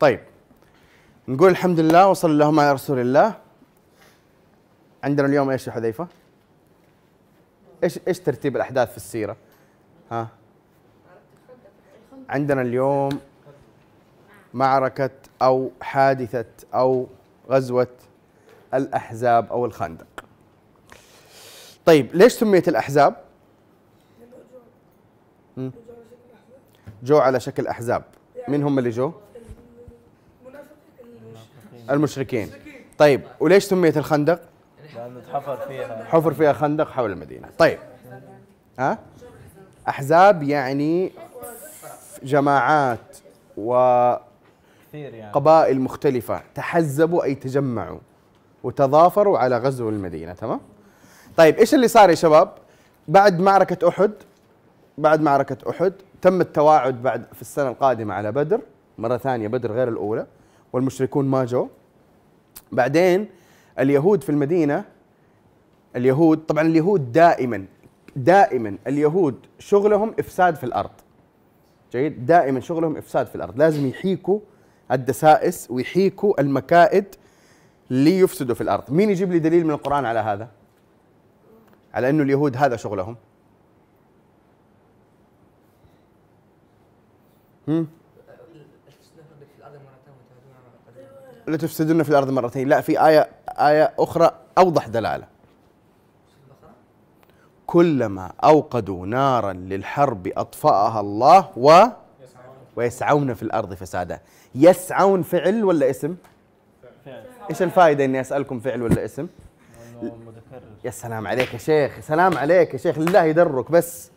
طيب نقول الحمد لله وصلى اللهم على رسول الله عندنا اليوم إيش يا حذيفة؟ إيش إيش ترتيب الأحداث في السيرة؟ ها؟ عندنا اليوم معركة أو حادثة أو غزوة الأحزاب أو الخندق. طيب ليش سميت الأحزاب؟ مم. جو على شكل أحزاب، مين هم اللي جو؟ المشركين. طيب وليش سميت الخندق؟ لأنه تحفر فيها. حفر فيها خندق حول المدينة. طيب. ها؟ أحزاب يعني جماعات كثير يعني. مختلفة تحزبوا أي تجمعوا وتضافروا على غزو المدينة تمام؟ طيب إيش اللي صار يا شباب؟ بعد معركة أحد بعد معركة أحد تم التواعد بعد في السنة القادمة على بدر مرة ثانية بدر غير الأولى والمشركون ما جو. بعدين اليهود في المدينة اليهود طبعا اليهود دائما دائما اليهود شغلهم إفساد في الأرض. جيد؟ دائما شغلهم إفساد في الأرض. لازم يحيكوا الدسائس ويحيكوا المكائد ليفسدوا في الأرض. مين يجيب لي دليل من القرآن على هذا؟ على إنه اليهود هذا شغلهم. هم؟ لتفسدن في الأرض مرتين. لا في آية آية أخرى أوضح دلالة. كلما أوقدوا نارا للحرب أطفأها الله و ويسعون في الأرض فسادا. يسعون فعل ولا اسم؟ فعل. إيش الفائدة إني أسألكم فعل ولا اسم؟ يا سلام عليك يا شيخ سلام عليك يا شيخ لله يدرك بس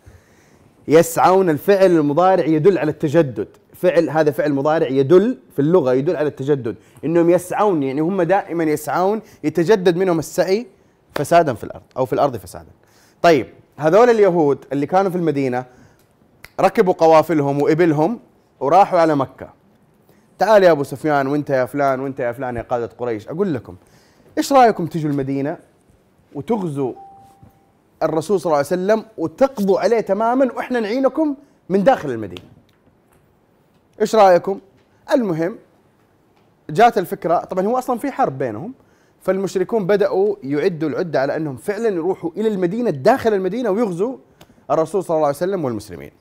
يسعون الفعل المضارع يدل على التجدد. فعل هذا فعل مضارع يدل في اللغة يدل على التجدد. إنهم يسعون يعني هم دائما يسعون يتجدد منهم السعي فسادا في الأرض أو في الأرض فسادا. طيب هذول اليهود اللي كانوا في المدينة ركبوا قوافلهم وإبلهم وراحوا على مكة. تعال يا أبو سفيان وأنت يا فلان وأنت يا فلان يا قادة قريش. أقول لكم إيش رأيكم تجوا المدينة وتغزوا الرسول صلى الله عليه وسلم وتقضوا عليه تماما وإحنا نعينكم من داخل المدينة. إيش رأيكم؟ المهم جات الفكرة طبعا هو أصلا في حرب بينهم فالمشركون بدأوا يعدوا العدة على أنهم فعلا يروحوا إلى المدينة داخل المدينة ويغزوا الرسول صلى الله عليه وسلم والمسلمين.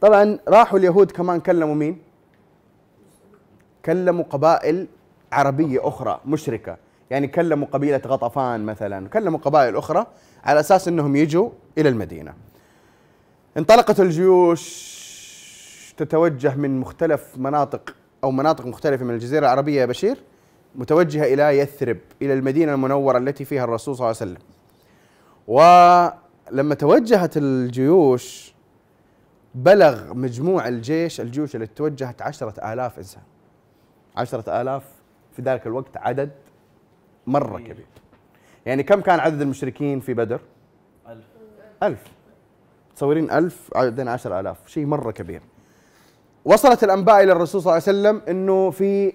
طبعا راحوا اليهود كمان كلموا مين؟ كلموا قبائل عربية أخرى مشركة يعني كلموا قبيلة غطفان مثلا كلموا قبائل أخرى على أساس أنهم يجوا إلى المدينة انطلقت الجيوش تتوجه من مختلف مناطق أو مناطق مختلفة من الجزيرة العربية يا بشير متوجهة إلى يثرب إلى المدينة المنورة التي فيها الرسول صلى الله عليه وسلم. ولما توجهت الجيوش بلغ مجموع الجيش الجيوش التي توجهت عشرة آلاف إنسان. عشرة آلاف في ذلك الوقت عدد مرة كبير. يعني كم كان عدد المشركين في بدر؟ ألف. ألف. تصورين ألف بعدين عشر آلاف. شيء مرة كبير. وصلت الأنباء إلى الرسول صلى الله عليه وسلم أنه في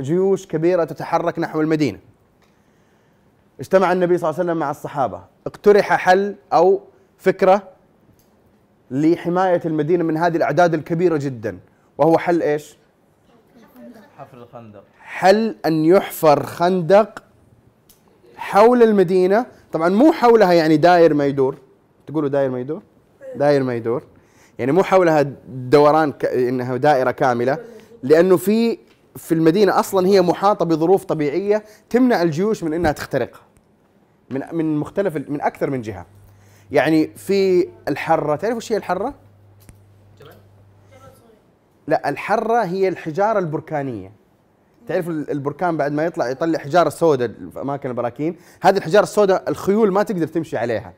جيوش كبيرة تتحرك نحو المدينة. اجتمع النبي صلى الله عليه وسلم مع الصحابة. اقترح حل أو فكرة لحماية المدينة من هذه الأعداد الكبيرة جدا. وهو حل إيش؟ حفر الخندق. حل أن يحفر خندق حول المدينة. طبعا مو حولها يعني داير ما يدور. تقولوا داير ما يدور؟ داير ما يدور. يعني مو حولها دوران ك... إنها دائرة كاملة لأنه في في المدينة أصلا هي محاطة بظروف طبيعية تمنع الجيوش من أنها تخترقها من من مختلف من أكثر من جهة. يعني في الحرة تعرف وش هي الحرة؟ لا الحرة هي الحجارة البركانية. تعرف ال- البركان بعد ما يطلع يطلع حجاره سوداء في أماكن البراكين؟ هذه الحجارة السوداء الخيول ما تقدر تمشي عليها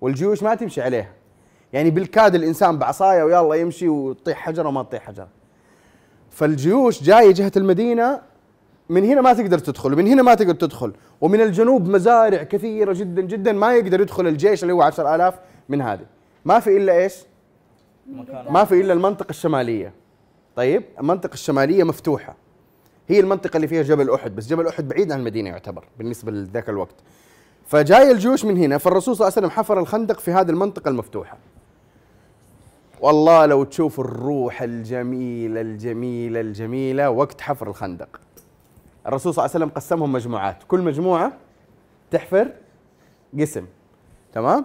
والجيوش ما تمشي عليها. يعني بالكاد الإنسان بعصاية ويلا يمشي وتطيح حجره وما تطيح حجره فالجيوش جاية جهة المدينة من هنا ما تقدر تدخل ومن هنا ما تقدر تدخل. ومن الجنوب مزارع كثيرة جدا جدا ما يقدر يدخل الجيش اللي هو 10000 من هذه. ما في إلا إيش؟ ما في إلا المنطقة الشمالية. طيب المنطقة الشمالية مفتوحة. هي المنطقة اللي فيها جبل أحد بس جبل أحد بعيد عن المدينة يعتبر بالنسبة لذاك الوقت. فجاي الجيوش من هنا فالرسول صلى الله عليه وسلم حفر الخندق في هذه المنطقة المفتوحة. والله لو تشوف الروح الجميلة الجميلة الجميلة وقت حفر الخندق. الرسول صلى الله عليه وسلم قسمهم مجموعات. كل مجموعة تحفر قسم. تمام؟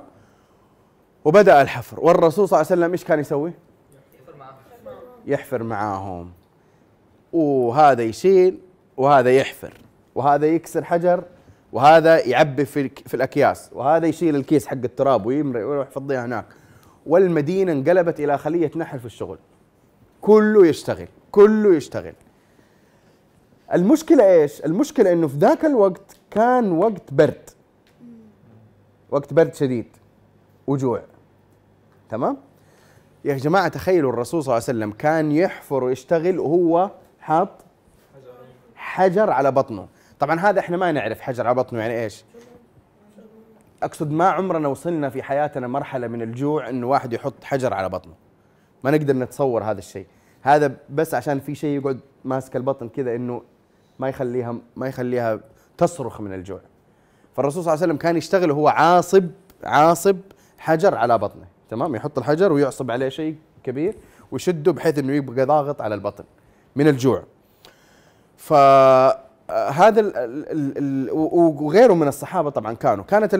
وبدأ الحفر. والرسول صلى الله عليه وسلم إيش كان يسوي؟ يحفر معاهم. وهذا يشيل وهذا يحفر. وهذا يكسر حجر وهذا يعبي في في الأكياس. وهذا يشيل الكيس حق التراب ويمرق ويروح يفضيها هناك. والمدينة انقلبت إلى خلية نحل في الشغل. كله يشتغل كله يشتغل. المشكلة إيش؟ المشكلة إنه في ذاك الوقت كان وقت برد. وقت برد شديد. وجوع. تمام؟ يا جماعة تخيلوا الرسول صلى الله عليه وسلم كان يحفر ويشتغل وهو حاط حجر على بطنه. طبعا هذا إحنا ما نعرف حجر على بطنه يعني إيش؟ أقصد ما عمرنا وصلنا في حياتنا مرحلة من الجوع إنه واحد يحط حجر على بطنه. ما نقدر نتصور هذا الشيء. هذا بس عشان في شيء يقعد ماسك البطن كذا إنه ما يخليها ما يخليها تصرخ من الجوع. فالرسول صلى الله عليه وسلم كان يشتغل وهو عاصب عاصب حجر على بطنه. تمام؟ يحط الحجر ويعصب عليه شيء كبير ويشده بحيث إنه يبقى ضاغط على البطن من الجوع. فهذا ال- ال- ال- وغيره من الصحابة طبعا كانوا. كانت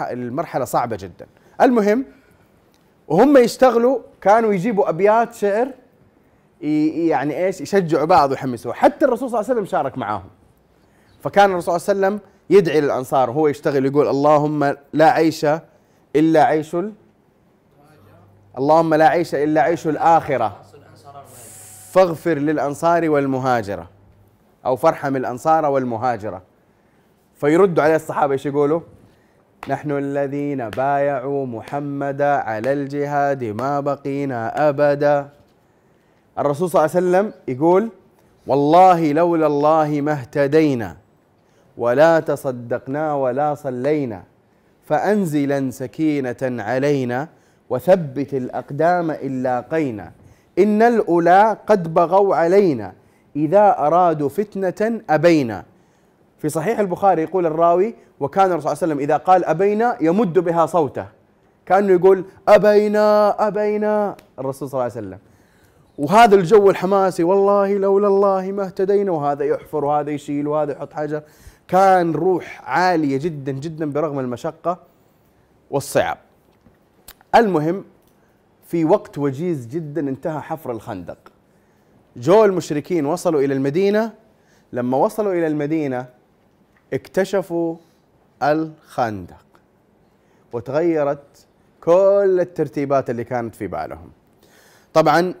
المرحلة صعبة جدا. المهم وهم يشتغلوا كانوا يجيبوا أبيات شعر يعني إيش يشجعوا بعض ويحمسوا حتى الرسول صلى الله عليه وسلم شارك معاهم. فكان الرسول صلى الله عليه وسلم يدعي للأنصار وهو يشتغل يقول اللهم لا عيش إلا عيش ال- اللهم لا عيش إلا عيش الآخرة. فاغفر للأنصار والمهاجرة. أو فارحم الأنصار والمهاجرة فيردوا عليه الصحابة إيش يقولوا؟ نحن الذين بايعوا محمدا على الجهاد ما بقينا أبدا الرسول صلى الله عليه وسلم يقول والله لولا الله ما اهتدينا ولا تصدقنا ولا صلينا فأنزلا سكينة علينا وثبت الأقدام إن لاقينا إن الأولى قد بغوا علينا إذا أرادوا فتنة أبينا. في صحيح البخاري يقول الراوي وكان الرسول صلى الله عليه وسلم إذا قال أبينا يمد بها صوته. كأنه يقول أبينا أبينا. الرسول صلى الله عليه وسلم. وهذا الجو الحماسي والله لولا الله ما اهتدينا. وهذا يحفر وهذا يشيل وهذا يحط حجر. كان روح عالية جدا جدا برغم المشقة والصعاب. المهم في وقت وجيز جدا انتهى حفر الخندق. جو المشركين وصلوا إلى المدينة لما وصلوا إلى المدينة اكتشفوا الخندق وتغيرت كل الترتيبات اللي كانت في بالهم. طبعا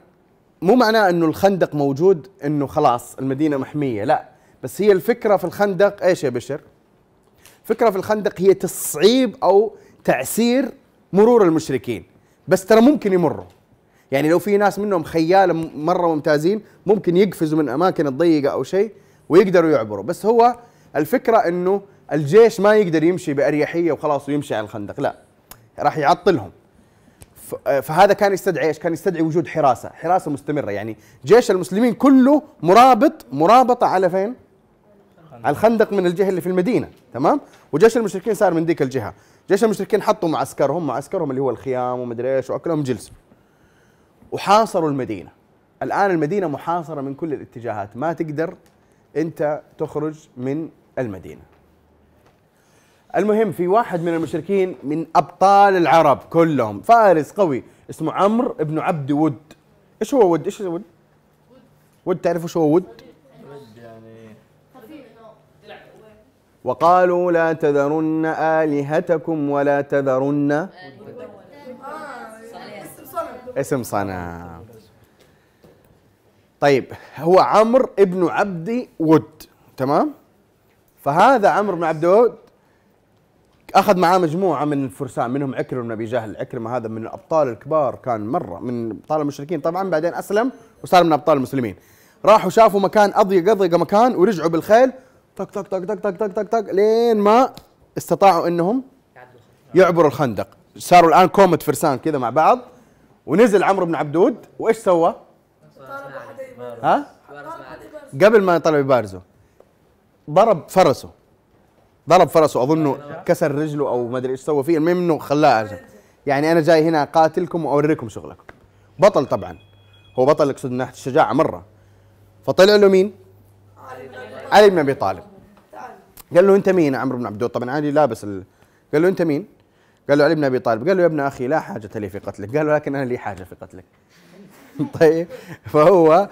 مو معناه إنه الخندق موجود إنه خلاص المدينة محمية لا. بس هي الفكرة في الخندق إيش يا بشر؟ فكرة في الخندق هي تصعيب أو تعسير مرور المشركين. بس ترى ممكن يمروا. يعني لو في ناس منهم خياله مرة ممتازين ممكن يقفزوا من أماكن الضيقة أو شيء ويقدروا يعبروا بس هو الفكرة إنه الجيش ما يقدر يمشي بأريحية وخلاص ويمشي على الخندق لا راح يعطلهم ف- فهذا كان يستدعي إيش؟ كان يستدعي وجود حراسة، حراسة مستمرة يعني جيش المسلمين كله مرابط مرابطة على فين؟ على الخندق من الجهة اللي في المدينة، تمام؟ وجيش المشركين صار من ذيك الجهة، جيش المشركين حطوا معسكرهم، معسكرهم اللي هو الخيام ومدري إيش وأكلهم جلسوا. وحاصروا المدينة. الآن المدينة محاصرة من كل الاتجاهات، ما تقدر أنت تخرج من المدينة. المهم في واحد من المشركين من أبطال العرب كلهم فارس قوي اسمه عمرو بن عبد ود. إيش هو ود؟ إيش هو ود؟ ود تعرف إيش هو ود؟ وقالوا لا تذرن آلهتكم ولا تذرن اسم صنم. طيب هو عمرو ابن عبد ود تمام؟ فهذا عمرو بن عبد ود أخذ معاه مجموعة من الفرسان منهم عكرمه بن أبي جهل. عكرمة هذا من الأبطال الكبار كان مرة من أبطال المشركين. طبعا بعدين أسلم وصار من أبطال المسلمين. راحوا شافوا مكان أضيق أضيق مكان ورجعوا بالخيل. طق طق طق طق طق طق طق طق لين ما استطاعوا إنهم يعبروا الخندق. صاروا الآن كومة فرسان كذا مع بعض. ونزل عمرو بن عبدود وإيش سوى؟ ها؟ قبل ما يطلعوا يبارزوا ضرب فرسه ضرب فرسه أظنه كسر رجله أو ما أدري إيش سوى فيه المهم إنه خلاه أرجع. يعني أنا جاي هنا أقاتلكم وأوريكم شغلكم بطل طبعا هو بطل يقصد من ناحية الشجاعة مرة فطلع له مين؟ علي بن أبي طالب قال له أنت مين يا عمرو بن عبد طبعا علي لابس ال... قال له أنت مين؟ قال له علي بن أبي طالب قال له يا ابن أخي لا حاجة لي في قتلك. قال له لكن أنا لي حاجة في قتلك. طيب فهو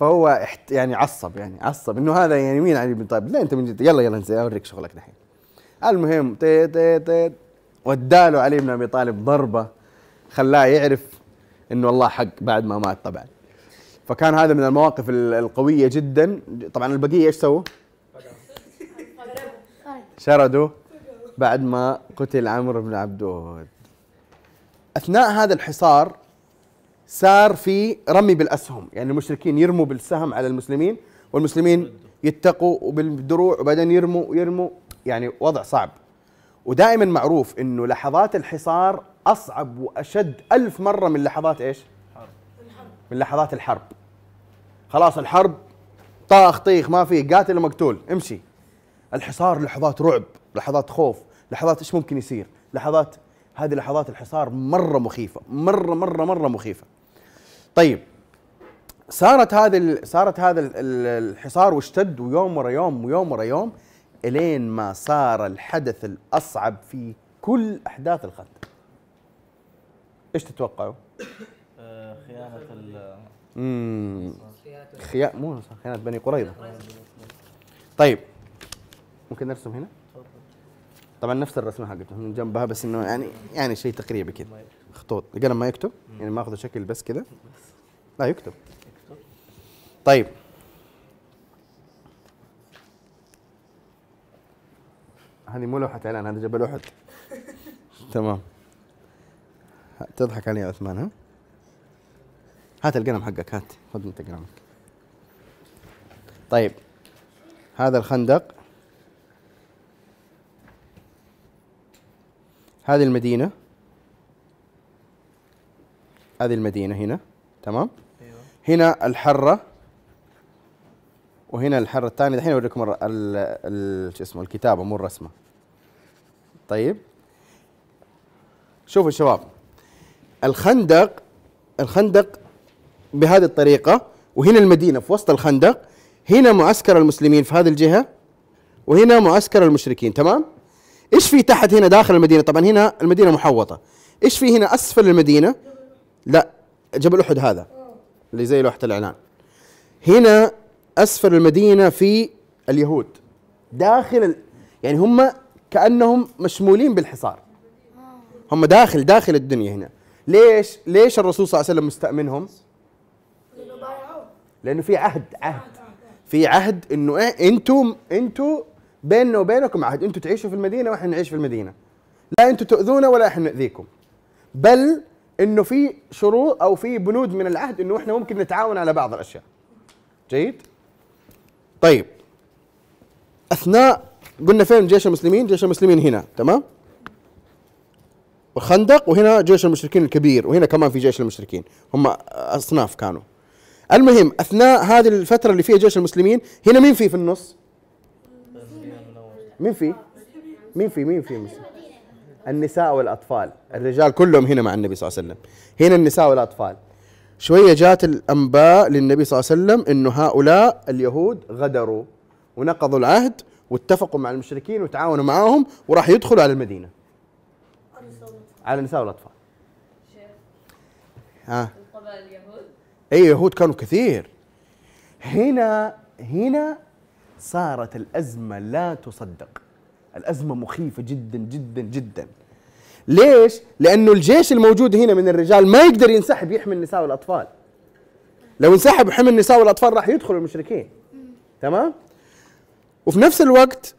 فهو يعني عصب يعني عصب إنه هذا يعني مين علي بن طالب؟ لا أنت من جد يلا يلا انزل أوريك شغلك دحين. المهم تي تي تي وداله علي بن أبي طالب ضربة خلاه يعرف إنه الله حق بعد ما مات طبعا. فكان هذا من المواقف ال- القوية جدا. طبعا البقية إيش سووا؟ شردوا. بعد ما قتل عمرو بن عبد ود أثناء هذا الحصار صار في رمي بالأسهم يعني المشركين يرموا بالسهم على المسلمين والمسلمين يتقوا بالدروع وبعدين يرموا يرموا يعني وضع صعب. ودائما معروف إنه لحظات الحصار أصعب وأشد ألف مرة من لحظات إيش؟ من لحظات الحرب. خلاص الحرب طاخ طيخ ما في قاتل ومقتول امشي. الحصار لحظات رعب لحظات خوف. لحظات إيش ممكن يصير؟ لحظات هذه لحظات الحصار مرة مخيفة مرة مرة مرة مخيفة. طيب صارت هذه صارت هذا ال- ال- الحصار واشتد ويوم ورا يوم ويوم ورا يوم إلين ما صار الحدث الأصعب في كل أحداث الخندق إيش تتوقعوا؟ خيانة ال امم خيا مو خيانة بني قريظة. طيب ممكن نرسم هنا؟ طبعا نفس الرسمة حقته من جنبها بس إنه يعني يعني شيء تقريبي كذا خطوط. القلم ما يكتب يعني ماخذ شكل بس كذا لا يكتب. طيب. هذه مو لوحة إعلان هذا جبل أحد. تمام. تضحك علي يا عثمان ها؟ هات القلم حقك هات. خذ انت قلمك. طيب. هذا الخندق. هذه المدينة. هذه المدينة هنا. تمام؟ أيوه. هنا الحرة. وهنا الحرة الثانية. الحين ال شو اسمه الكتابة مو الرسمة. طيب؟ شوفوا الشباب. الخندق الخندق بهذه الطريقة وهنا المدينة في وسط الخندق. هنا معسكر المسلمين في هذه الجهة وهنا معسكر المشركين. تمام؟ إيش في تحت هنا داخل المدينة؟ طبعا هنا المدينة محوطة. إيش في هنا أسفل المدينة؟ لا جبل أحد هذا اللي زي لوحة الإعلان. هنا أسفل المدينة في اليهود. داخل ال... يعني هم كأنهم مشمولين بالحصار. هم داخل داخل الدنيا هنا. ليش؟ ليش الرسول صلى الله عليه وسلم مستأمنهم؟ لأنه في عهد عهد. في عهد إنه إيه؟ أنتم أنتم بيننا وبينكم عهد. أنتم تعيشوا في المدينة وإحنا نعيش في المدينة. لا أنتم تؤذونا ولا إحنا نؤذيكم. بل إنه في شروط أو في بنود من العهد إنه إحنا ممكن نتعاون على بعض الأشياء. جيد؟ طيب. أثناء قلنا فين جيش المسلمين؟ جيش المسلمين هنا تمام؟ والخندق وهنا جيش المشركين الكبير وهنا كمان في جيش المشركين. هم أصناف كانوا. المهم أثناء هذه الفترة اللي فيها جيش المسلمين هنا مين في في النص؟ مين في؟ مين في؟ مين في مسلم؟ النساء والأطفال. الرجال كلهم هنا مع النبي صلى الله عليه وسلم. هنا النساء والأطفال. شوية جات الأنباء للنبي صلى الله عليه وسلم إنه هؤلاء اليهود غدروا ونقضوا العهد واتفقوا مع المشركين وتعاونوا معاهم وراح يدخلوا على المدينة. على النساء والأطفال. ها. القبائل اليهود؟ اي يهود كانوا كثير. هنا هنا صارت الأزمة لا تصدق. الأزمة مخيفة جدا جدا جدا. ليش؟ لأنه الجيش الموجود هنا من الرجال ما يقدر ينسحب يحمي النساء والأطفال. لو انسحب وحمي النساء والأطفال راح يدخلوا المشركين. تمام؟ وفي نفس الوقت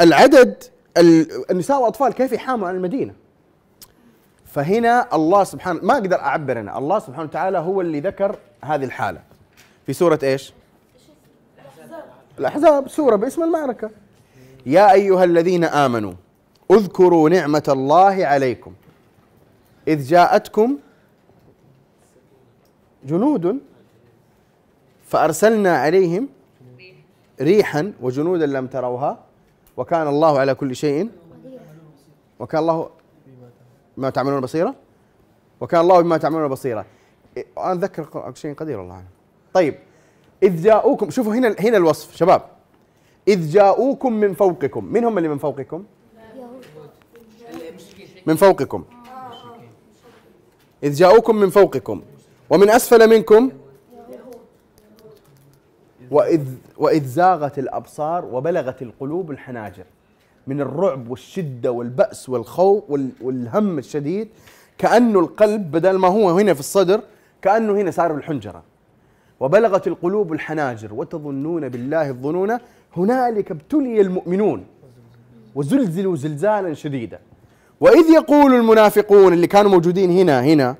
العدد ال- النساء والأطفال كيف يحاموا عن المدينة؟ فهنا الله سبحانه ما أقدر أعبر أنا. الله سبحانه وتعالى هو اللي ذكر هذه الحالة. في سورة إيش؟ الأحزاب سورة باسم المعركة. يا أيها الذين آمنوا اذكروا نعمة الله عليكم. إذ جاءتكم جنود فأرسلنا عليهم ريحا وجنودا لم تروها وكان الله على كل شيء وكان الله ما تعملون بصيرة وكان الله بما تعملون بصيرا. إيه، أنا اتذكر شيء قدير الله عنه طيب إذ جاءوكم شوفوا هنا هنا الوصف شباب. إذ جاءوكم من فوقكم. من هم اللي من فوقكم؟ من فوقكم. إذ جاءوكم من فوقكم. ومن أسفل منكم؟ وإذ وإذ زاغت الأبصار وبلغت القلوب الحناجر. من الرعب والشدة والبأس والخوف وال- والهم الشديد. كأنه القلب بدل ما هو هنا في الصدر كأنه هنا صار الحنجرة. وبلغت القلوب الحناجر وتظنون بالله الظنون هنالك ابتلي المؤمنون وزلزلوا زلزالا شديدا. وإذ يقول المنافقون اللي كانوا موجودين هنا هنا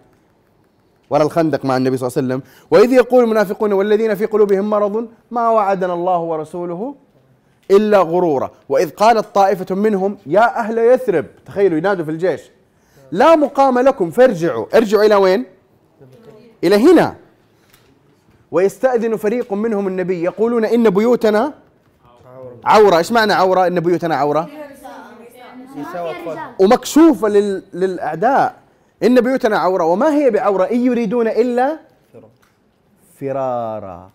وراء الخندق مع النبي صلى الله عليه وسلم وإذ يقول المنافقون والذين في قلوبهم مرض ما وعدنا الله ورسوله إلا غرورا. وإذ قالت طائفة منهم يا أهل يثرب تخيلوا ينادوا في الجيش لا مقام لكم فارجعوا. ارجعوا إلى وين؟ إلى هنا. ويستأذن فريق منهم النبي. يقولون إن بيوتنا عورة. إيش معنى عورة؟ إن بيوتنا عورة. ومكشوفة لل... للأعداء. إن بيوتنا عورة. وما هي بعورة؟ إن يريدون إلا فرارا.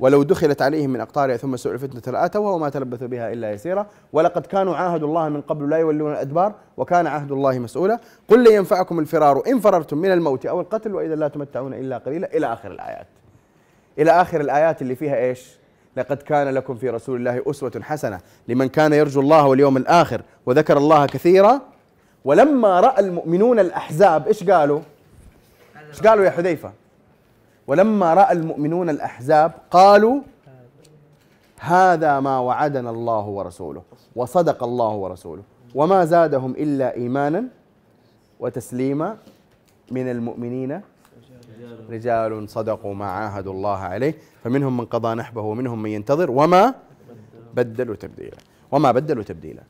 ولو دخلت عليهم من أقطارها ثم سوء الفتنة لآتوها وما تلبثوا بها إلا يسيرا. ولقد كانوا عاهدوا الله من قبل لا يولون الأدبار وكان عهد الله مسؤولا. قل لن ينفعكم الفرار إن فررتم من الموت أو القتل وإذا لا تمتعون إلا قليلا. إلى آخر الآيات. إلى آخر الآيات اللي فيها إيش؟ لقد كان لكم في رسول الله أسوة حسنة لمن كان يرجو الله واليوم الآخر وذكر الله كثيرا. ولما رأى المؤمنون الأحزاب إيش قالوا؟ إيش قالوا يا حذيفة؟ ولما رأى المؤمنون الأحزاب قالوا هذا ما وعدنا الله ورسوله وصدق الله ورسوله وما زادهم إلا إيمانا وتسليما من المؤمنين رجال صدقوا ما عاهدوا الله عليه فمنهم من قضى نحبه ومنهم من ينتظر وما بدلوا تبديلا وما بدلوا تبديلا.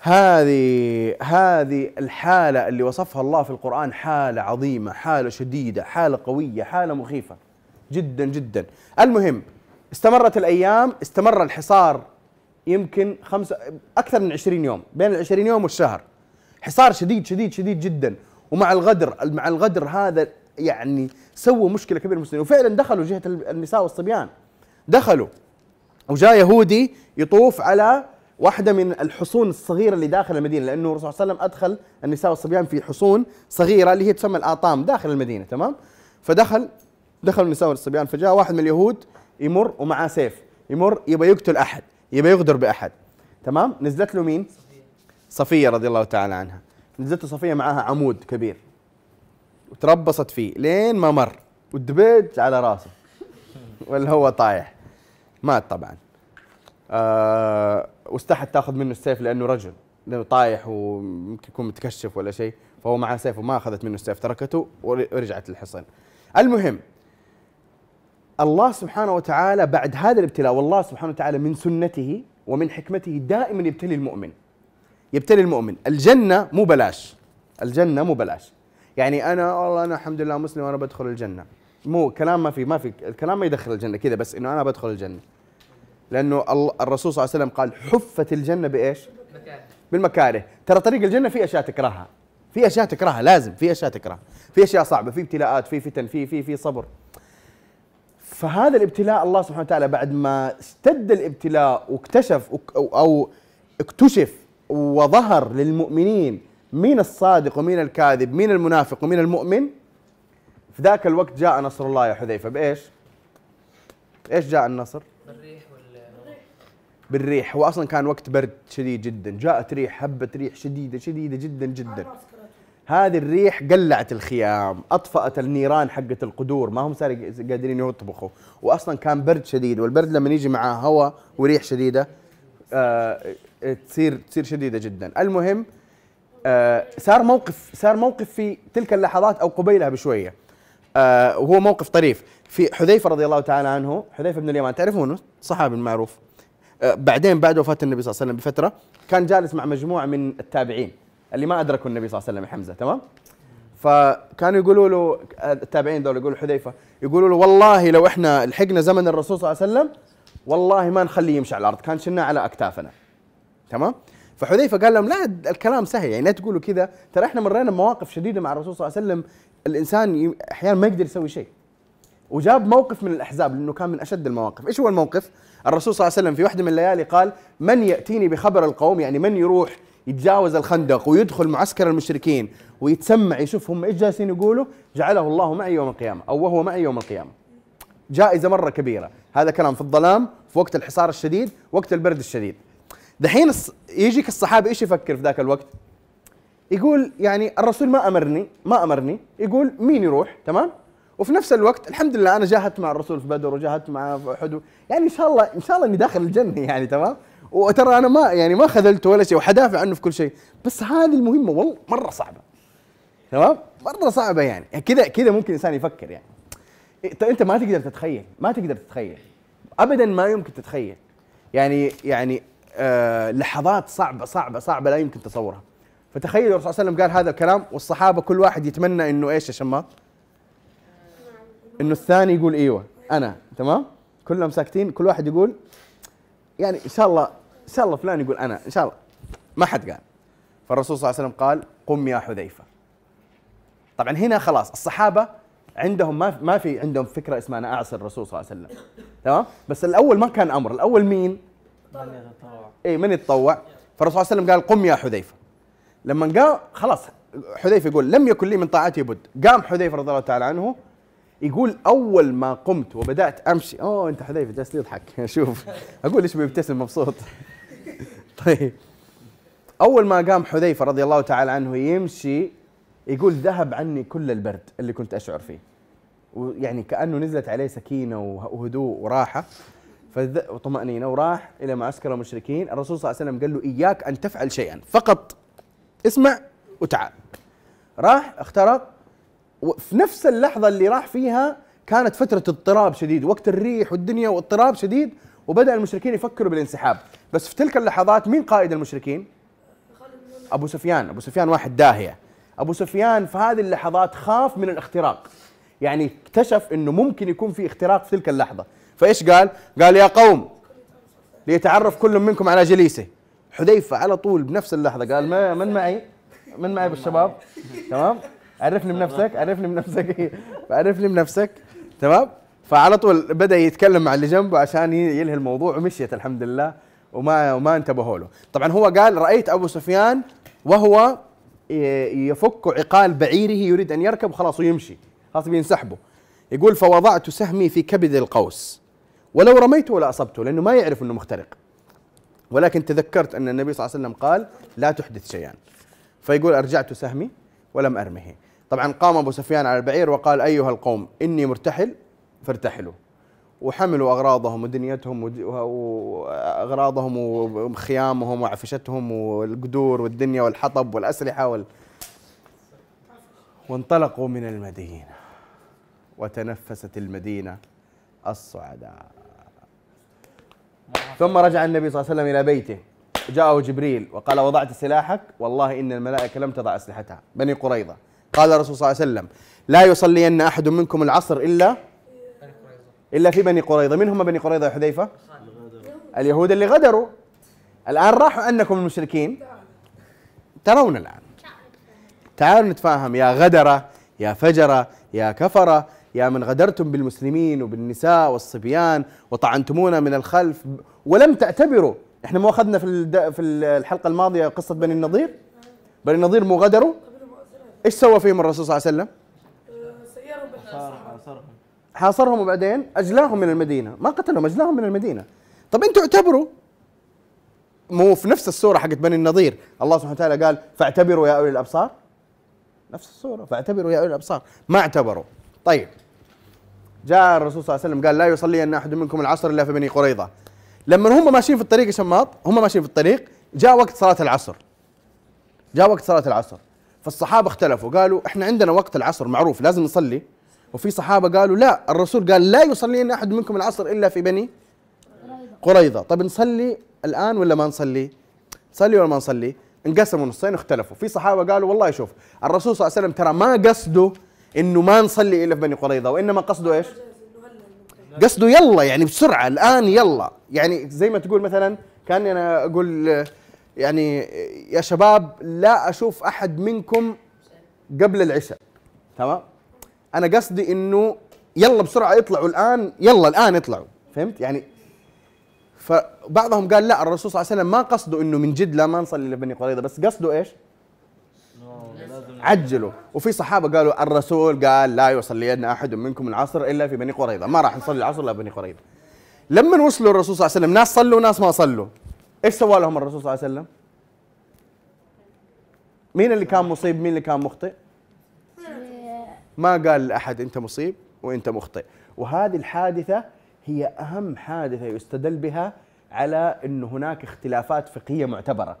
هذه هذه الحالة اللي وصفها الله في القرآن حالة عظيمة حالة شديدة حالة قوية حالة مخيفة جدا جدا. المهم استمرت الأيام استمر الحصار يمكن خمسة أكثر من عشرين يوم بين العشرين يوم والشهر. حصار شديد شديد شديد جدا. ومع الغدر مع الغدر هذا يعني سووا مشكلة كبيرة للمسلمين. وفعلا دخلوا جهة النساء والصبيان. دخلوا. وجاء يهودي يطوف على واحدة من الحصون الصغيرة اللي داخل المدينة لأنه الرسول صلى الله عليه وسلم أدخل النساء والصبيان في حصون صغيرة اللي هي تسمى الآطام داخل المدينة تمام؟ فدخل دخل النساء والصبيان فجاء واحد من اليهود يمر ومعاه سيف. يمر يبغى يقتل أحد يبغى يغدر بأحد تمام؟ نزلت له مين؟ صفية رضي الله تعالى عنها. نزلت له صفية معاها عمود كبير. وتربصت فيه لين ما مر. والدبيج على راسه. ولا هو طايح. مات طبعا. آه واستحت تاخذ منه السيف لأنه رجل. لأنه طايح وممكن يكون متكشف ولا شيء. فهو معاه سيف وما أخذت منه السيف تركته ورجعت للحصن. المهم الله سبحانه وتعالى بعد هذا الابتلاء والله سبحانه وتعالى من سنته ومن حكمته دائما يبتلي المؤمن. يبتلي المؤمن. الجنة مو بلاش. الجنة مو بلاش. يعني أنا والله أنا الحمد لله مسلم وأنا بدخل الجنة. مو كلام ما في ما في الكلام ما يدخل الجنة كذا بس إنه أنا بدخل الجنة. لأنه ال- الرسول صلى الله عليه وسلم قال حفت الجنة بإيش؟ بالمكاره. ترى طريق الجنة في أشياء تكرهها. في أشياء تكرهها لازم في أشياء تكرهها. في أشياء صعبة في ابتلاءات في فتن في في في صبر. فهذا الابتلاء الله سبحانه وتعالى بعد ما اشتد الابتلاء واكتشف أو اكتشف وظهر للمؤمنين مين الصادق ومين الكاذب مين المنافق ومين المؤمن؟ في ذاك الوقت جاء نصر الله يا حذيفة بإيش؟ إيش جاء النصر؟ بالريح وال بالريح هو أصلا كان وقت برد شديد جدا جاءت ريح هبه ريح شديدة شديدة جدا جدا. هذه الريح قلعت الخيام أطفأت النيران حقت القدور ما هم صار قادرين يطبخوا. واصلا كان برد شديد والبرد لما يجي معاه هواء وريح شديدة آه تصير تصير شديدة جدا. المهم صار موقف صار موقف في تلك اللحظات أو قبيلها بشوية. آه وهو موقف طريف. في حذيفة رضي الله تعالى عنه حذيفة بن اليمان تعرفونه؟ صحابي المعروف. آه بعدين بعد وفاة النبي صلى الله عليه وسلم بفترة كان جالس مع مجموعة من التابعين اللي ما أدركوا النبي صلى الله عليه وسلم حمزة تمام؟ فكانوا يقولوا له التابعين دول يقولوا حذيفة يقولوا له والله لو إحنا لحقنا زمن الرسول صلى الله عليه وسلم والله ما نخليه يمشي على الأرض كان شلناه على أكتافنا. تمام؟ فحذيفة قال لهم لا الكلام سهل. يعني لا تقولوا كذا. ترى إحنا مرينا بمواقف شديدة مع الرسول صلى الله عليه وسلم. الإنسان أحيانا ما يقدر يسوي شيء. وجاب موقف من الأحزاب لأنه كان من أشد المواقف، إيش هو الموقف؟ الرسول صلى الله عليه وسلم في واحدة من الليالي قال: من يأتيني بخبر القوم؟ يعني من يروح يتجاوز الخندق ويدخل معسكر المشركين ويتسمع يشوف هم إيش جالسين يقولوا؟ جعله الله معي يوم القيامة أو وهو معي يوم القيامة. جائزة مرة كبيرة، هذا كلام في الظلام في وقت الحصار الشديد، وقت البرد الشديد. دحين يجيك الصحابي إيش يفكر في ذاك الوقت؟ يقول يعني الرسول ما أمرني ما أمرني يقول مين يروح؟ تمام؟ وفي نفس الوقت الحمد لله أنا جاهدت مع الرسول في بدر وجاهدت مع أحد. يعني إن شاء الله إن شاء الله إني داخل الجنة يعني تمام؟ وترى أنا ما يعني ما خذلته ولا شيء وحدافع عنه في كل شيء. بس هذه المهمة والله مرة صعبة. تمام؟ مرة صعبة يعني. كذا كذا ممكن الانسان يفكر يعني. انت أنت ما تقدر تتخيل ما تقدر تتخيل. ابدا ما يمكن تتخيل. يعني يعني لحظات صعبه صعبه صعبة لا يمكن تصورها. فتخيل الرسول صلى الله عليه وسلم قال هذا الكلام والصحابة كل واحد يتمنى إنه إيش يا شماط؟ إنه الثاني يقول إيوه أنا تمام؟ كلهم ساكتين كل واحد يقول يعني إن شاء الله إن شاء الله فلان يقول أنا إن شاء الله. ما حد قال. فالرسول صلى الله عليه وسلم قال قم يا حذيفة. طبعا هنا خلاص الصحابة عندهم ما ما في عندهم فكرة اسمها أنا اعصي الرسول صلى الله عليه وسلم. تمام؟ بس الأول ما كان أمر الأول مين؟ من يتطوع. اي من يتطوع. فالرسول صلى الله عليه وسلم قال قم يا حذيفة. لما قام خلاص حذيفة يقول لم يكن لي من طاعتي بد. قام حذيفة رضي الله تعالى عنه يقول أول ما قمت وبدأت أمشي أوه أنت حذيفة جالس يضحك. شوف أقول إيش بيبتسم مبسوط. طيب. أول ما قام حذيفة رضي الله تعالى عنه يمشي يقول ذهب عني كل البرد اللي كنت أشعر فيه. ويعني كأنه نزلت عليه سكينة وه- وهدوء وراحة. وطمأنينة وراح إلى معسكر المشركين. الرسول صلى الله عليه وسلم قال له إياك أن تفعل شيئا. فقط اسمع وتعال. راح اخترق وفي نفس اللحظة اللي راح فيها كانت فترة اضطراب شديد وقت الريح والدنيا واضطراب شديد وبدأ المشركين يفكروا بالانسحاب. بس في تلك اللحظات مين قائد المشركين؟ أبو سفيان. أبو سفيان واحد داهية. أبو سفيان في هذه اللحظات خاف من الاختراق. يعني اكتشف إنه ممكن يكون في اختراق في تلك اللحظة. فإيش قال؟ قال يا قوم ليتعرف كل منكم على جليسه. حذيفة على طول بنفس اللحظة قال ما من معي؟ من معي بالشباب؟ تمام؟ عرفني بنفسك عرفني بنفسك. عرفني بنفسك. تمام؟ فعلى طول بدأ يتكلم مع اللي جنبه عشان ي- ينهي الموضوع ومشيت الحمد لله وما وما انتبهوا له. طبعا هو قال رأيت أبو سفيان وهو يفك عقال بعيره يريد أن يركب خلاص ويمشي. خلاص بينسحبه يقول فوضعت سهمي في كبد القوس. ولو رميته ولا اصبته لأنه ما يعرف إنه مخترق. ولكن تذكرت أن النبي صلى الله عليه وسلم قال لا تحدث شيئا. فيقول أرجعت سهمي ولم أرمه. طبعا قام أبو سفيان على البعير وقال أيها القوم إني مرتحل فارتحلوا. وحملوا أغراضهم ودنيتهم ود- واغراضهم وخيامهم وعفشتهم والقدور والدنيا والحطب والأسلحة وال وانطلقوا من المدينة. وتنفست المدينة الصعداء. ثم رجع النبي صلى الله عليه وسلم إلى بيته. جاءه جبريل وقال وضعت سلاحك؟ والله إن الملائكة لم تضع أسلحتها. بني قريظة. قال الرسول صلى الله عليه وسلم لا يصلين أحد منكم العصر إلا إلا في بني قريظة. من هم بني قريظة يا حذيفة؟ اليهود اللي غدروا. الآن راحوا أنكم المشركين. ترون الآن. تعالوا نتفاهم. يا غدرة يا فجرة يا كفرة يا من غدرتم بالمسلمين وبالنساء والصبيان وطعنتمونا من الخلف. ولم تعتبروا إحنا مو أخذنا في في الحلقة الماضية قصة بني النضير؟ بني النضير مو غدروا؟ إيش سوى فيهم الرسول صلى الله عليه وسلم؟ حاصرهم حاصرهم وبعدين أجلاهم من المدينة. ما قتلهم أجلاهم من المدينة. طب إنتوا اعتبروا. مو في نفس السوره حقت بني النضير. الله سبحانه وتعالى قال فاعتبروا يا أولي الأبصار. نفس السوره فاعتبروا يا أولي الأبصار. ما اعتبروا. طيب. جاء الرسول صلى الله عليه وسلم قال لا يصلي أن أحد منكم العصر إلا في بني قريظة. لما هم ماشيين في الطريق يا شماط هم ماشيين في الطريق جاء وقت صلاة العصر. جاء وقت صلاة العصر. فالصحابة اختلفوا قالوا إحنا عندنا وقت العصر معروف لازم نصلي. وفي صحابة قالوا لا الرسول قال لا يصلي أن أحد منكم العصر إلا في بني قريظة. طب نصلي الآن ولا ما نصلي؟ نصلي ولا ما نصلي؟ انقسموا نصين واختلفوا في صحابة قالوا والله شوف الرسول صلى الله عليه وسلم ترى ما قصده إنه ما نصلي إلا في بني قريظة وإنما قصده إيش؟ قصده يلا يعني بسرعة الآن يلا. يعني زي ما تقول مثلا كأني أنا أقول يعني يا شباب لا أشوف أحد منكم قبل العشاء. تمام؟ أنا قصدي إنه يلا بسرعة اطلعوا الآن يلا الآن اطلعوا فهمت؟ يعني فبعضهم قال لا الرسول صلى الله عليه وسلم ما قصده إنه من جد لا ما نصلي لبني قريظة بس قصده إيش؟ عجلوا. وفي صحابة قالوا الرسول قال لا يصلين أحد منكم العصر إلا في بني قريظة. ما راح نصلي العصر إلا بني قريظة. لما وصلوا الرسول صلى الله عليه وسلم ناس صلوا وناس ما صلوا. إيش سوى لهم الرسول صلى الله عليه وسلم؟ مين اللي كان مصيب؟ مين اللي كان مخطئ؟ ما قال لأحد أنت مصيب وأنت مخطئ. وهذه الحادثة هي أهم حادثة يستدل بها على انه هناك اختلافات فقهية معتبرة.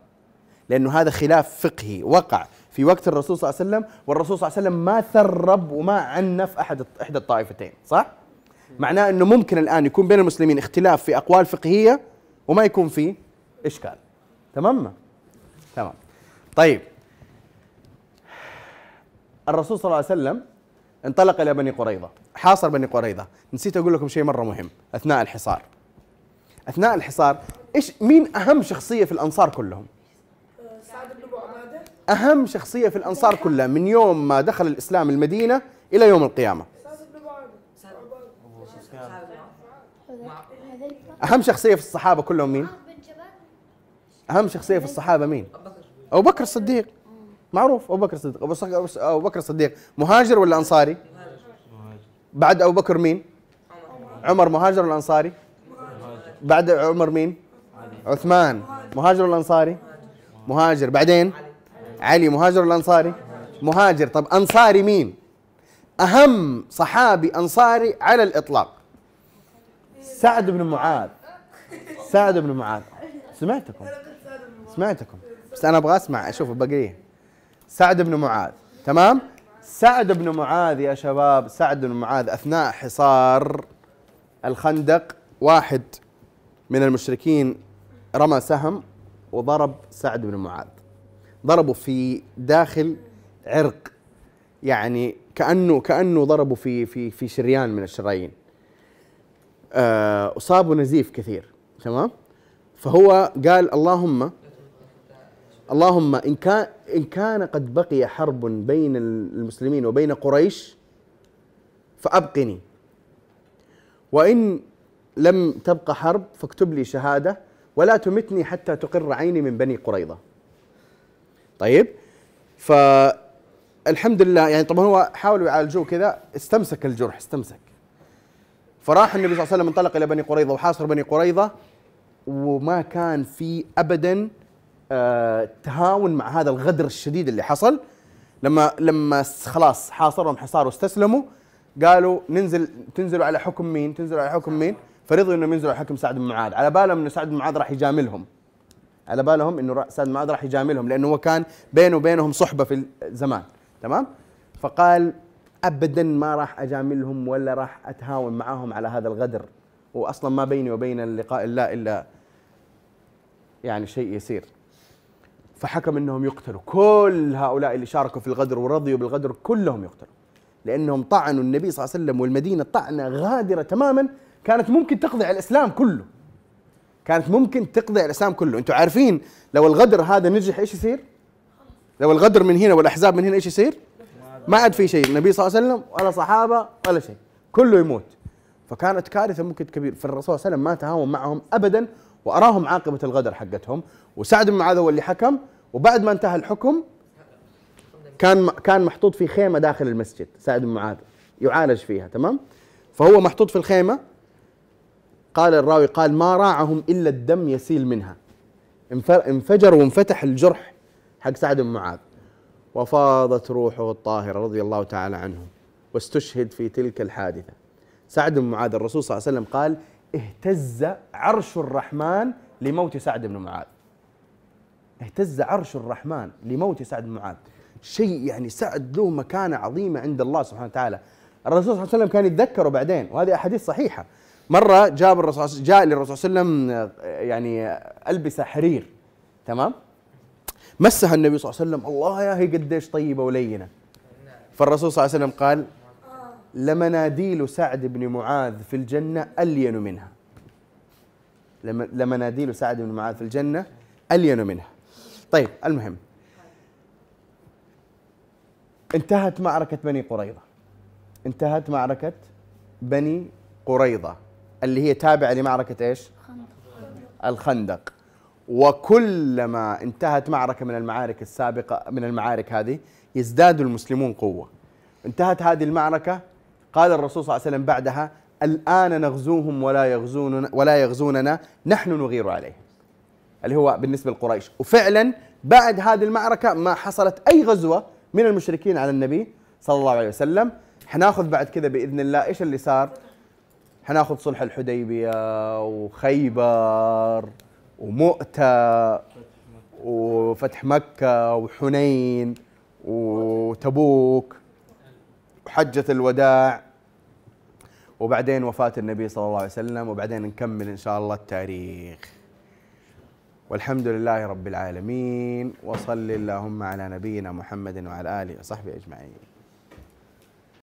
لأنه هذا خلاف فقهي وقع. في وقت الرسول صلى الله عليه وسلم والرسول صلى الله عليه وسلم ما ثرب وما عنف أحد إحدى الطائفتين صح؟ معناه إنه ممكن الآن يكون بين المسلمين اختلاف في أقوال فقهية وما يكون فيه إشكال. تمام؟ تمام. طيب. الرسول صلى الله عليه وسلم انطلق إلى بني قريظة حاصر بني قريظة. نسيت أقول لكم شيء مرة مهم أثناء الحصار. أثناء الحصار إيش مين أهم شخصية في الأنصار كلهم؟ أهم شخصية في الأنصار كلها من يوم ما دخل الإسلام المدينة إلى يوم سفيان أهم شخصية في الصحابة كلهم مين؟ أهم شخصية في الصحابة مين؟ أبو بكر الصديق. معروف أبو بكر الصديق. أبو بكر الصديق. مهاجر ولا أنصاري؟ بعد أبو بكر مين؟ عمر. مهاجر ولا أنصاري؟ بعد عمر مين؟ عثمان. مهاجر ولا أنصاري؟ مهاجر. بعدين؟ علي مهاجر ولا أنصاري؟ مهاجر. طب أنصاري مين؟ أهم صحابي أنصاري على الإطلاق. سعد بن معاذ. سعد بن معاذ. سمعتكم؟ سمعتكم. بس أنا أبغى أسمع. أشوف البقيه سعد بن معاذ. تمام؟ سعد بن معاذ يا شباب. سعد بن معاذ أثناء حصار الخندق واحد من المشركين رمى سهم وضرب سعد بن معاذ. ضربه في داخل عرق. يعني كانه كأنه ضربه في في في شريان من الشرايين. آه، اصابه نزيف كثير تمام؟ فهو قال اللهم اللهم إن كان إن كان قد بقي حرب بين المسلمين وبين قريش فأبقني. وإن لم تبقى حرب فاكتب لي شهادة ولا تمتني حتى تقر عيني من بني قريظة. طيب فالحمد لله يعني طبعا هو حاولوا يعالجوه كذا استمسك الجرح استمسك فراح النبي صلى الله عليه وسلم انطلق إلى بني قريظة وحاصر بني قريظة وما كان في ابدا آه، تهاون مع هذا الغدر الشديد اللي حصل لما لما خلاص حاصرهم حصار واستسلموا قالوا ننزل تنزلوا على حكم مين؟ تنزلوا على حكم مين؟ فرضوا انهم ينزلوا على حكم سعد بن معاذ، على بالهم إنه سعد بن معاذ راح يجاملهم. على بالهم إنه بن معاذ راح يجاملهم لأنه هو كان بينه وبينهم صحبة في الزمان، تمام؟ فقال ابدا ما راح أجاملهم ولا راح أتهاون معهم على هذا الغدر. واصلا ما بيني وبين اللقاء الله إلا يعني شيء يسير. فحكم إنهم يقتلوا. كل هؤلاء اللي شاركوا في الغدر ورضيوا بالغدر كلهم يقتلوا. لأنهم طعنوا النبي صلى الله عليه وسلم والمدينة طعنة غادرة تماما كانت ممكن تقضي على الإسلام كله. كانت ممكن تقضي على الاسلام كله. أنتم عارفين لو الغدر هذا نجح إيش يصير؟ لو الغدر من هنا والأحزاب من هنا إيش يصير؟ ما عاد في شيء. النبي صلى الله عليه وسلم ولا صحابة ولا شيء. كله يموت. فكانت كارثة ممكن كبيره فالرسول صلى الله عليه وسلم ما تهاون معهم ابدا وأراهم عاقبة الغدر حقتهم. وسعد بن معاذ هو اللي حكم. وبعد ما انتهى الحكم كان كان محطوط في خيمة داخل المسجد. سعد بن معاذ يعالج فيها تمام؟ فهو محطوط في الخيمة. قال الراوي قال ما راعهم إلا الدم يسيل منها. انف- انفجر وانفتح الجرح حق سعد بن معاذ. وفاضت روحه الطاهرة رضي الله تعالى عنه واستشهد في تلك الحادثة. سعد بن معاذ الرسول صلى الله عليه وسلم قال اهتز عرش الرحمن لموت سعد بن معاذ. اهتز عرش الرحمن لموت سعد بن معاذ. شيء يعني سعد له مكانة عظيمة عند الله سبحانه وتعالى. الرسول صلى الله عليه وسلم كان يتذكره بعدين وهذه أحاديث صحيحة. مرة جاب الرسول جاء للرسول صلى الله عليه وسلم آه، يعني ألبسة حرير تمام؟ مسها النبي صلى الله عليه وسلم الله يا هي قديش طيبة ولينة. فالرسول صلى الله عليه وسلم قال لمناديل سعد بن معاذ في الجنة ألين منها. لم- لمناديل سعد بن معاذ في الجنة ألين منها. طيب المهم. انتهت معركة بني قريظة. انتهت معركة بني قريظة. اللي هي تابعة لمعركة إيش؟ الخندق. وكلما انتهت معركة من المعارك السابقة من المعارك هذه يزداد المسلمون قوة. انتهت هذه المعركة قال الرسول صلى الله عليه وسلم بعدها الآن نغزوهم ولا يغزوننا ولا يغزوننا نحن نغير عليهم. اللي هو بالنسبة لقريش. وفعلا بعد هذه المعركة ما حصلت أي غزوة من المشركين على النبي صلى الله عليه وسلم. حناخذ بعد كذا بإذن الله إيش اللي صار؟ حناخذ صلح الحديبية وخيبر ومؤتة وفتح مكة وحنين وتبوك وحجة الوداع وبعدين وفاة النبي صلى الله عليه وسلم وبعدين نكمل إن شاء الله التاريخ. والحمد لله رب العالمين وصل اللهم على نبينا محمد وعلى آله وصحبه أجمعين.